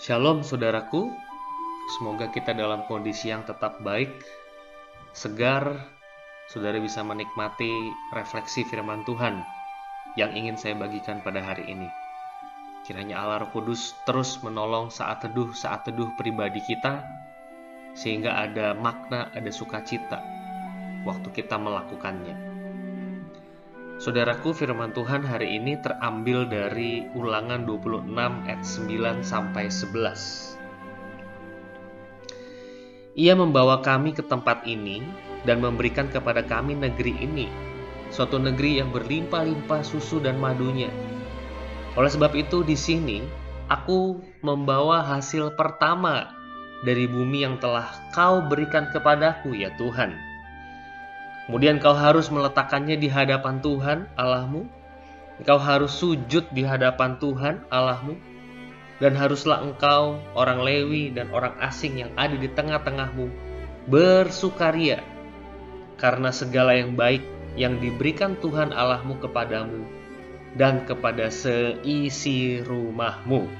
Shalom saudaraku, semoga kita dalam kondisi yang tetap baik, segar, saudara bisa menikmati refleksi firman Tuhan yang ingin saya bagikan pada hari ini. Kiranya Allah Roh Kudus terus menolong saat teduh saat teduh pribadi kita, sehingga ada makna, ada sukacita waktu kita melakukannya. Saudaraku, firman Tuhan hari ini terambil dari Ulangan 26 ayat 9 sampai 11. Ia membawa kami ke tempat ini dan memberikan kepada kami negeri ini, suatu negeri yang berlimpah-limpah susu dan madunya. Oleh sebab itu di sini aku membawa hasil pertama dari bumi yang telah kau berikan kepadaku ya Tuhan Kemudian kau harus meletakkannya di hadapan Tuhan Allahmu. Engkau harus sujud di hadapan Tuhan Allahmu. Dan haruslah engkau, orang Lewi dan orang asing yang ada di tengah-tengahmu, bersukaria karena segala yang baik yang diberikan Tuhan Allahmu kepadamu dan kepada seisi rumahmu.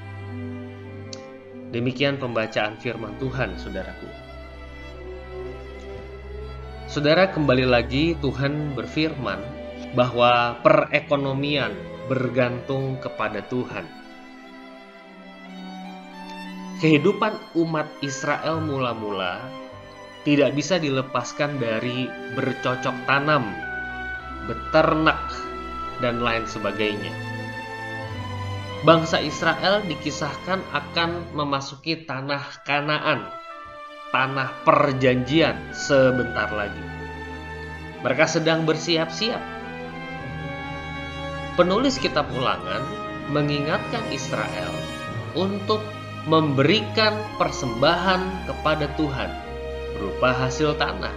Demikian pembacaan firman Tuhan, saudaraku. Saudara, kembali lagi Tuhan berfirman bahwa perekonomian bergantung kepada Tuhan. Kehidupan umat Israel mula-mula tidak bisa dilepaskan dari bercocok tanam, beternak, dan lain sebagainya. Bangsa Israel dikisahkan akan memasuki tanah Kanaan tanah perjanjian sebentar lagi. Mereka sedang bersiap-siap. Penulis kitab ulangan mengingatkan Israel untuk memberikan persembahan kepada Tuhan berupa hasil tanah.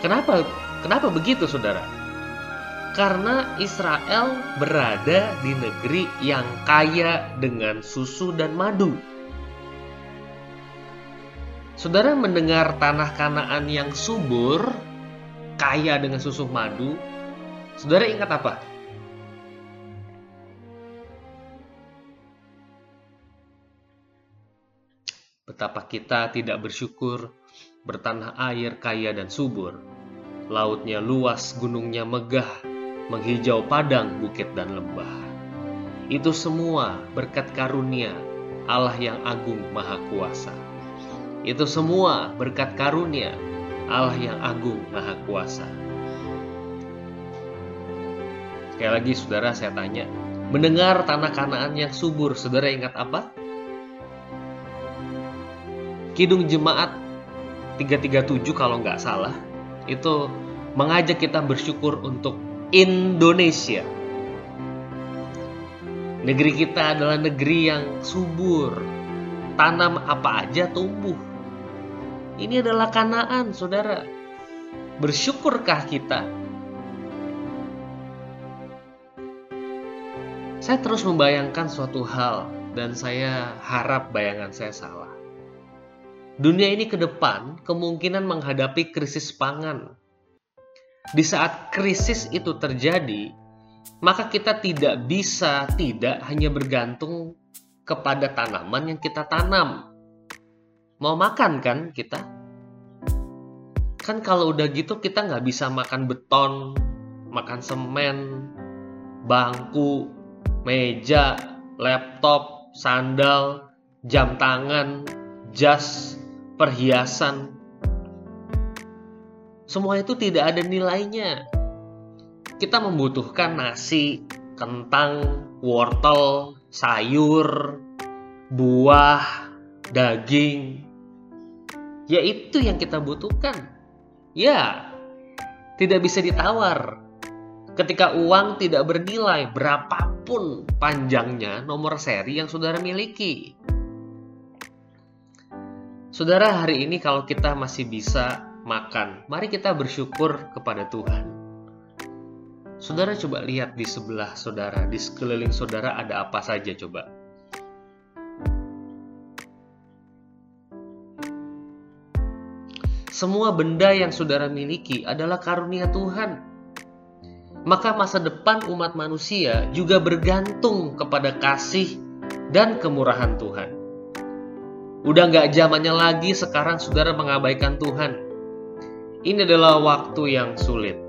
Kenapa? Kenapa begitu, saudara? Karena Israel berada di negeri yang kaya dengan susu dan madu. Saudara mendengar tanah Kanaan yang subur, kaya dengan susu madu, saudara ingat apa? Betapa kita tidak bersyukur bertanah air kaya dan subur. Lautnya luas, gunungnya megah, menghijau padang, bukit dan lembah. Itu semua berkat karunia Allah yang agung maha kuasa. Itu semua berkat karunia Allah yang agung maha kuasa. Sekali lagi saudara saya tanya, mendengar tanah kanaan yang subur, saudara ingat apa? Kidung Jemaat 337 kalau nggak salah, itu mengajak kita bersyukur untuk Indonesia. Negeri kita adalah negeri yang subur, tanam apa aja tumbuh. Ini adalah kanaan, saudara. Bersyukurkah kita? Saya terus membayangkan suatu hal, dan saya harap bayangan saya salah. Dunia ini ke depan kemungkinan menghadapi krisis pangan. Di saat krisis itu terjadi, maka kita tidak bisa tidak hanya bergantung kepada tanaman yang kita tanam, mau makan kan kita? Kan kalau udah gitu kita nggak bisa makan beton makan semen bangku meja laptop sandal jam tangan jas perhiasan. Semua itu tidak ada nilainya. Kita membutuhkan nasi kentang wortel sayur buah daging, ya itu yang kita butuhkan. Ya, tidak bisa ditawar. Ketika uang tidak bernilai berapapun panjangnya nomor seri yang saudara miliki. Saudara, hari ini kalau kita masih bisa makan, mari kita bersyukur kepada Tuhan. Saudara coba lihat di sebelah saudara, di sekeliling saudara ada apa saja coba. Semua benda yang saudara miliki adalah karunia Tuhan. Maka masa depan umat manusia juga bergantung kepada kasih dan kemurahan Tuhan. Udah nggak zamannya lagi sekarang saudara mengabaikan Tuhan. Ini adalah waktu yang sulit.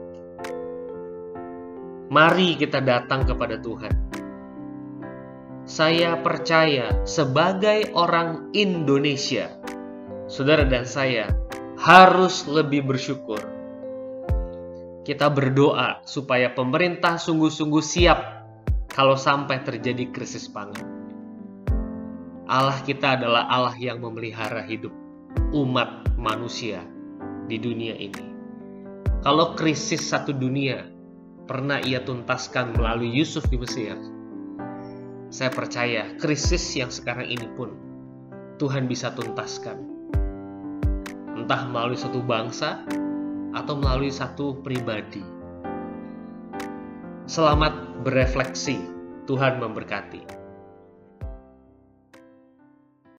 Mari kita datang kepada Tuhan. Saya percaya sebagai orang Indonesia, saudara dan saya harus lebih bersyukur. Kita berdoa supaya pemerintah sungguh-sungguh siap kalau sampai terjadi krisis pangan. Allah kita adalah Allah yang memelihara hidup umat manusia di dunia ini. Kalau krisis satu dunia pernah ia tuntaskan melalui Yusuf di Mesir, saya percaya krisis yang sekarang ini pun Tuhan bisa tuntaskan entah melalui satu bangsa atau melalui satu pribadi. Selamat berefleksi, Tuhan memberkati.